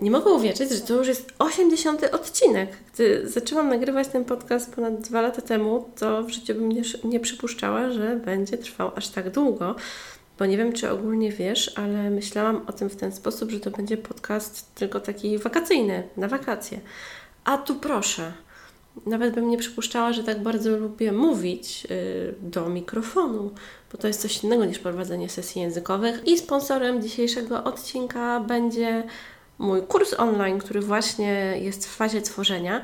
Nie mogę uwierzyć, że to już jest 80. odcinek. Gdy zaczęłam nagrywać ten podcast ponad dwa lata temu, to w życiu bym nie, nie przypuszczała, że będzie trwał aż tak długo. Bo nie wiem, czy ogólnie wiesz, ale myślałam o tym w ten sposób, że to będzie podcast tylko taki wakacyjny, na wakacje. A tu proszę, nawet bym nie przypuszczała, że tak bardzo lubię mówić yy, do mikrofonu, bo to jest coś innego niż prowadzenie sesji językowych. I sponsorem dzisiejszego odcinka będzie mój kurs online, który właśnie jest w fazie tworzenia.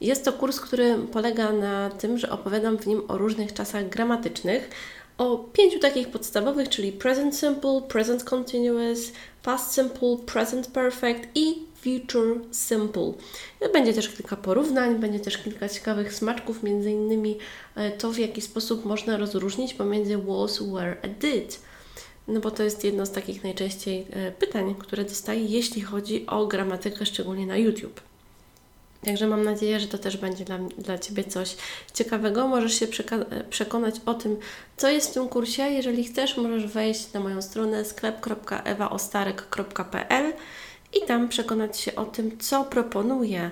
Jest to kurs, który polega na tym, że opowiadam w nim o różnych czasach gramatycznych, o pięciu takich podstawowych, czyli present simple, present continuous, past simple, present perfect i future simple. Będzie też kilka porównań, będzie też kilka ciekawych smaczków, między innymi e, to, w jaki sposób można rozróżnić pomiędzy was, were a did. No bo to jest jedno z takich najczęściej e, pytań, które dostaję, jeśli chodzi o gramatykę, szczególnie na YouTube. Także mam nadzieję, że to też będzie dla, dla Ciebie coś ciekawego. Możesz się przekonać o tym, co jest w tym kursie. Jeżeli chcesz, możesz wejść na moją stronę sklep.ewaostarek.pl i tam przekonać się o tym, co proponuję.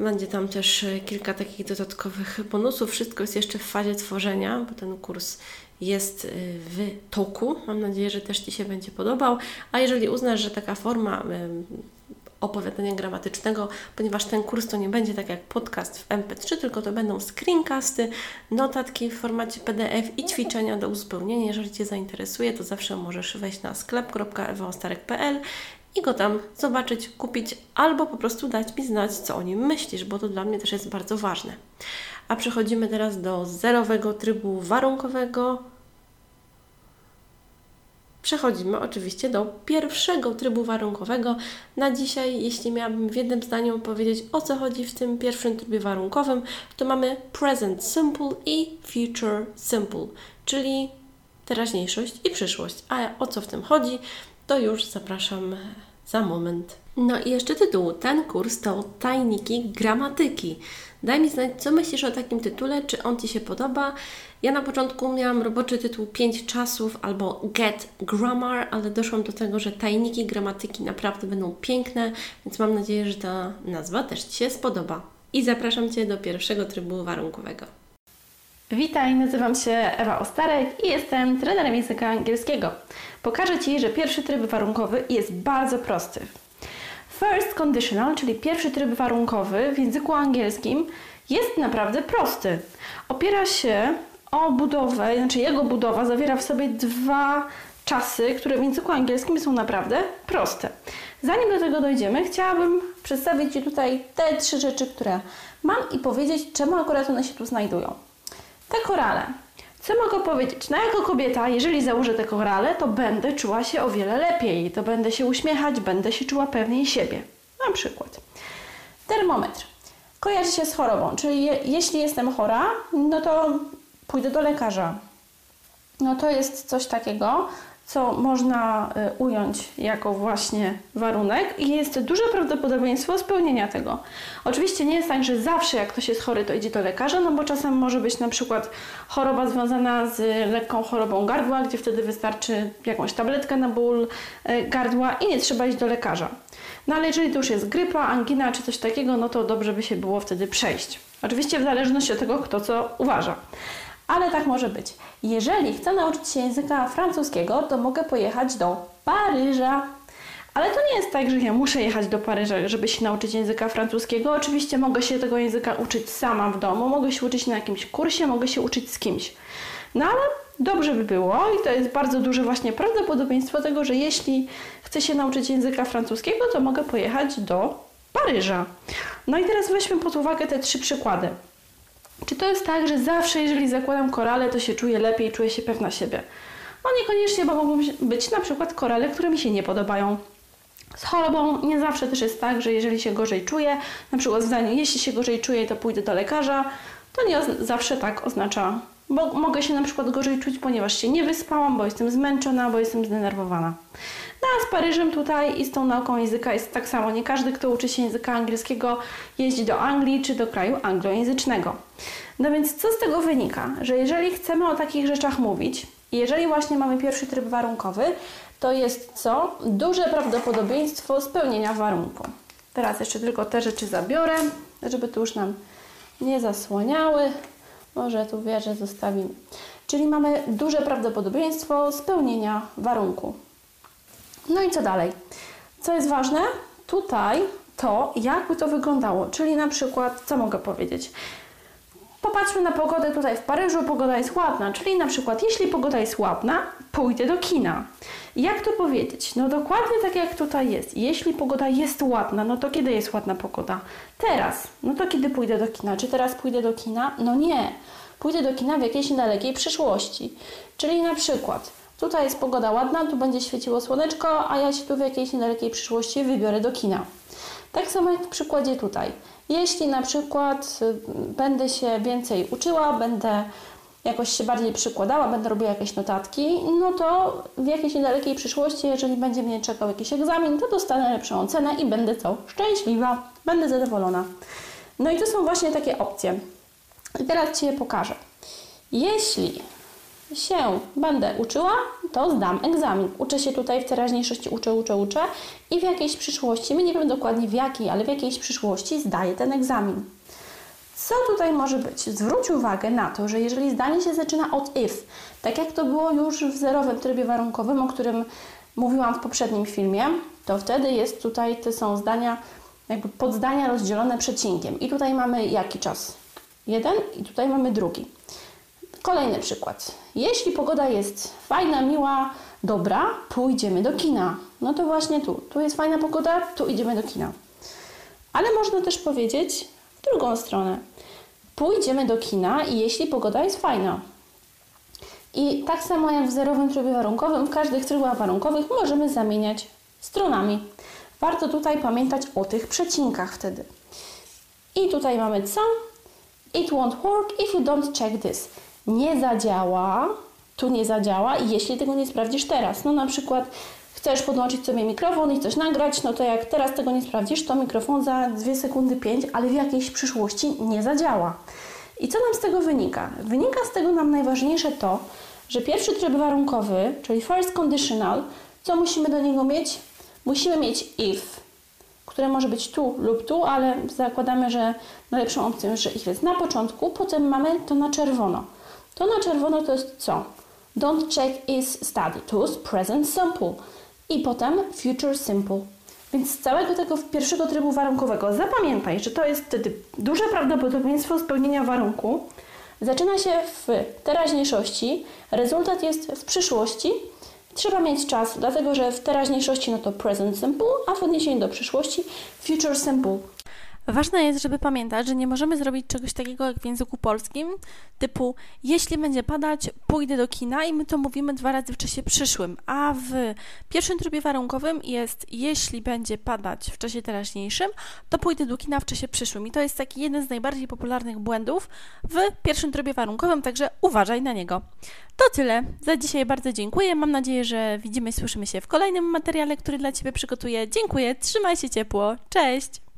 Będzie tam też e, kilka takich dodatkowych bonusów. Wszystko jest jeszcze w fazie tworzenia, bo ten kurs jest y, w toku. Mam nadzieję, że też Ci się będzie podobał. A jeżeli uznasz, że taka forma opowiadania gramatycznego, ponieważ ten kurs to nie będzie tak jak podcast w MP3, tylko to będą screencasty, notatki w formacie PDF i ćwiczenia do uzupełnienia. Jeżeli Cię zainteresuje, to zawsze możesz wejść na sklep.ewaostarek.pl i go tam zobaczyć, kupić albo po prostu dać mi znać, co o nim myślisz, bo to dla mnie też jest bardzo ważne. A przechodzimy teraz do zerowego trybu warunkowego. Przechodzimy oczywiście do pierwszego trybu warunkowego. Na dzisiaj, jeśli miałabym w jednym zdaniu powiedzieć o co chodzi w tym pierwszym trybie warunkowym, to mamy present simple i future simple, czyli teraźniejszość i przyszłość. A o co w tym chodzi, to już zapraszam za moment. No i jeszcze tytuł. Ten kurs to tajniki gramatyki. Daj mi znać, co myślisz o takim tytule, czy on Ci się podoba. Ja na początku miałam roboczy tytuł 5 czasów albo Get Grammar, ale doszłam do tego, że tajniki gramatyki naprawdę będą piękne, więc mam nadzieję, że ta nazwa też Ci się spodoba. I zapraszam Cię do pierwszego trybu warunkowego. Witaj, nazywam się Ewa Ostarek i jestem trenerem języka angielskiego. Pokażę Ci, że pierwszy tryb warunkowy jest bardzo prosty. First conditional, czyli pierwszy tryb warunkowy w języku angielskim jest naprawdę prosty. Opiera się o budowę, znaczy jego budowa zawiera w sobie dwa czasy, które w języku angielskim są naprawdę proste. Zanim do tego dojdziemy, chciałabym przedstawić Ci tutaj te trzy rzeczy, które mam i powiedzieć, czemu akurat one się tu znajdują. Te korale. Co mogę powiedzieć? No jako kobieta, jeżeli założę te korale, to będę czuła się o wiele lepiej. To będę się uśmiechać, będę się czuła pewniej siebie. Na przykład. Termometr. Kojarzy się z chorobą, czyli je, jeśli jestem chora, no to pójdę do lekarza. No to jest coś takiego, co można y, ująć jako właśnie warunek i jest duże prawdopodobieństwo spełnienia tego. Oczywiście nie jest tak, że zawsze jak ktoś jest chory, to idzie do lekarza, no bo czasem może być na przykład choroba związana z lekką chorobą gardła, gdzie wtedy wystarczy jakąś tabletkę na ból y, gardła i nie trzeba iść do lekarza. No ale jeżeli to już jest grypa, angina czy coś takiego, no to dobrze by się było wtedy przejść. Oczywiście w zależności od tego, kto co uważa ale tak może być. Jeżeli chcę nauczyć się języka francuskiego, to mogę pojechać do Paryża. Ale to nie jest tak, że ja muszę jechać do Paryża, żeby się nauczyć języka francuskiego. Oczywiście mogę się tego języka uczyć sama w domu, mogę się uczyć na jakimś kursie, mogę się uczyć z kimś. No ale dobrze by było i to jest bardzo duże właśnie prawdopodobieństwo tego, że jeśli chcę się nauczyć języka francuskiego, to mogę pojechać do Paryża. No i teraz weźmy pod uwagę te trzy przykłady. Czy to jest tak, że zawsze, jeżeli zakładam korale, to się czuję lepiej, czuję się pewna siebie? No niekoniecznie, bo mogą być na przykład korale, które mi się nie podobają. Z chorobą nie zawsze też jest tak, że jeżeli się gorzej czuję, na przykład w zdaniu, jeśli się gorzej czuję, to pójdę do lekarza, to nie zawsze tak oznacza, bo mogę się na przykład gorzej czuć, ponieważ się nie wyspałam, bo jestem zmęczona, bo jestem zdenerwowana. No a z Paryżem tutaj i z tą nauką języka jest tak samo. Nie każdy, kto uczy się języka angielskiego, jeździ do Anglii czy do kraju anglojęzycznego. No więc co z tego wynika? Że jeżeli chcemy o takich rzeczach mówić, jeżeli właśnie mamy pierwszy tryb warunkowy, to jest co? Duże prawdopodobieństwo spełnienia warunku. Teraz jeszcze tylko te rzeczy zabiorę, żeby tu już nam nie zasłaniały. Może tu wieżę zostawimy. Czyli mamy duże prawdopodobieństwo spełnienia warunku. No i co dalej? Co jest ważne? Tutaj to, jakby to wyglądało. Czyli na przykład, co mogę powiedzieć? Popatrzmy na pogodę tutaj w Paryżu. Pogoda jest ładna, czyli na przykład, jeśli pogoda jest ładna, pójdę do kina. Jak to powiedzieć? No dokładnie tak jak tutaj jest. Jeśli pogoda jest ładna, no to kiedy jest ładna pogoda? Teraz. No to kiedy pójdę do kina? Czy teraz pójdę do kina? No nie. Pójdę do kina w jakiejś dalekiej przyszłości. Czyli na przykład tutaj jest pogoda ładna, tu będzie świeciło słoneczko, a ja się tu w jakiejś niedalekiej przyszłości wybiorę do kina. Tak samo jak w przykładzie tutaj. Jeśli na przykład y, będę się więcej uczyła, będę jakoś się bardziej przykładała, będę robiła jakieś notatki, no to w jakiejś niedalekiej przyszłości, jeżeli będzie mnie czekał jakiś egzamin, to dostanę lepszą ocenę i będę co? Szczęśliwa, będę zadowolona. No i to są właśnie takie opcje. I teraz Ci je pokażę. Jeśli się będę uczyła, to zdam egzamin. Uczę się tutaj w teraźniejszości, uczę, uczę, uczę i w jakiejś przyszłości, my nie wiem dokładnie w jakiej, ale w jakiejś przyszłości zdaję ten egzamin. Co tutaj może być? Zwróć uwagę na to, że jeżeli zdanie się zaczyna od if, tak jak to było już w zerowym trybie warunkowym, o którym mówiłam w poprzednim filmie, to wtedy jest tutaj, te są zdania, jakby podzdania rozdzielone przecinkiem. I tutaj mamy jaki czas? Jeden i tutaj mamy drugi. Kolejny przykład. Jeśli pogoda jest fajna, miła, dobra, pójdziemy do kina. No to właśnie tu. Tu jest fajna pogoda, tu idziemy do kina. Ale można też powiedzieć w drugą stronę. Pójdziemy do kina jeśli pogoda jest fajna. I tak samo jak w zerowym trybie warunkowym, w każdych trybach warunkowych możemy zamieniać stronami. Warto tutaj pamiętać o tych przecinkach wtedy. I tutaj mamy co? It won't work if you don't check this. Nie zadziała, tu nie zadziała i jeśli tego nie sprawdzisz teraz. No na przykład chcesz podłączyć sobie mikrofon i coś nagrać, no to jak teraz tego nie sprawdzisz, to mikrofon za 2 sekundy 5, ale w jakiejś przyszłości nie zadziała. I co nam z tego wynika? Wynika z tego nam najważniejsze to, że pierwszy tryb warunkowy, czyli first conditional, co musimy do niego mieć? Musimy mieć if, które może być tu lub tu, ale zakładamy, że najlepszą opcją jest, że if jest na początku, potem mamy to na czerwono. To na czerwono to jest co? Don't check is study. To jest present simple. I potem future simple. Więc z całego tego pierwszego trybu warunkowego zapamiętaj, że to jest wtedy duże prawdopodobieństwo spełnienia warunku. Zaczyna się w teraźniejszości, rezultat jest w przyszłości. Trzeba mieć czas, dlatego że w teraźniejszości no to present simple, a w odniesieniu do przyszłości future simple. Ważne jest, żeby pamiętać, że nie możemy zrobić czegoś takiego jak w języku polskim, typu jeśli będzie padać, pójdę do kina i my to mówimy dwa razy w czasie przyszłym, a w pierwszym trybie warunkowym jest jeśli będzie padać w czasie teraźniejszym, to pójdę do kina w czasie przyszłym. I to jest taki jeden z najbardziej popularnych błędów w pierwszym trybie warunkowym, także uważaj na niego. To tyle. Za dzisiaj bardzo dziękuję. Mam nadzieję, że widzimy i słyszymy się w kolejnym materiale, który dla Ciebie przygotuję. Dziękuję, trzymaj się ciepło. Cześć!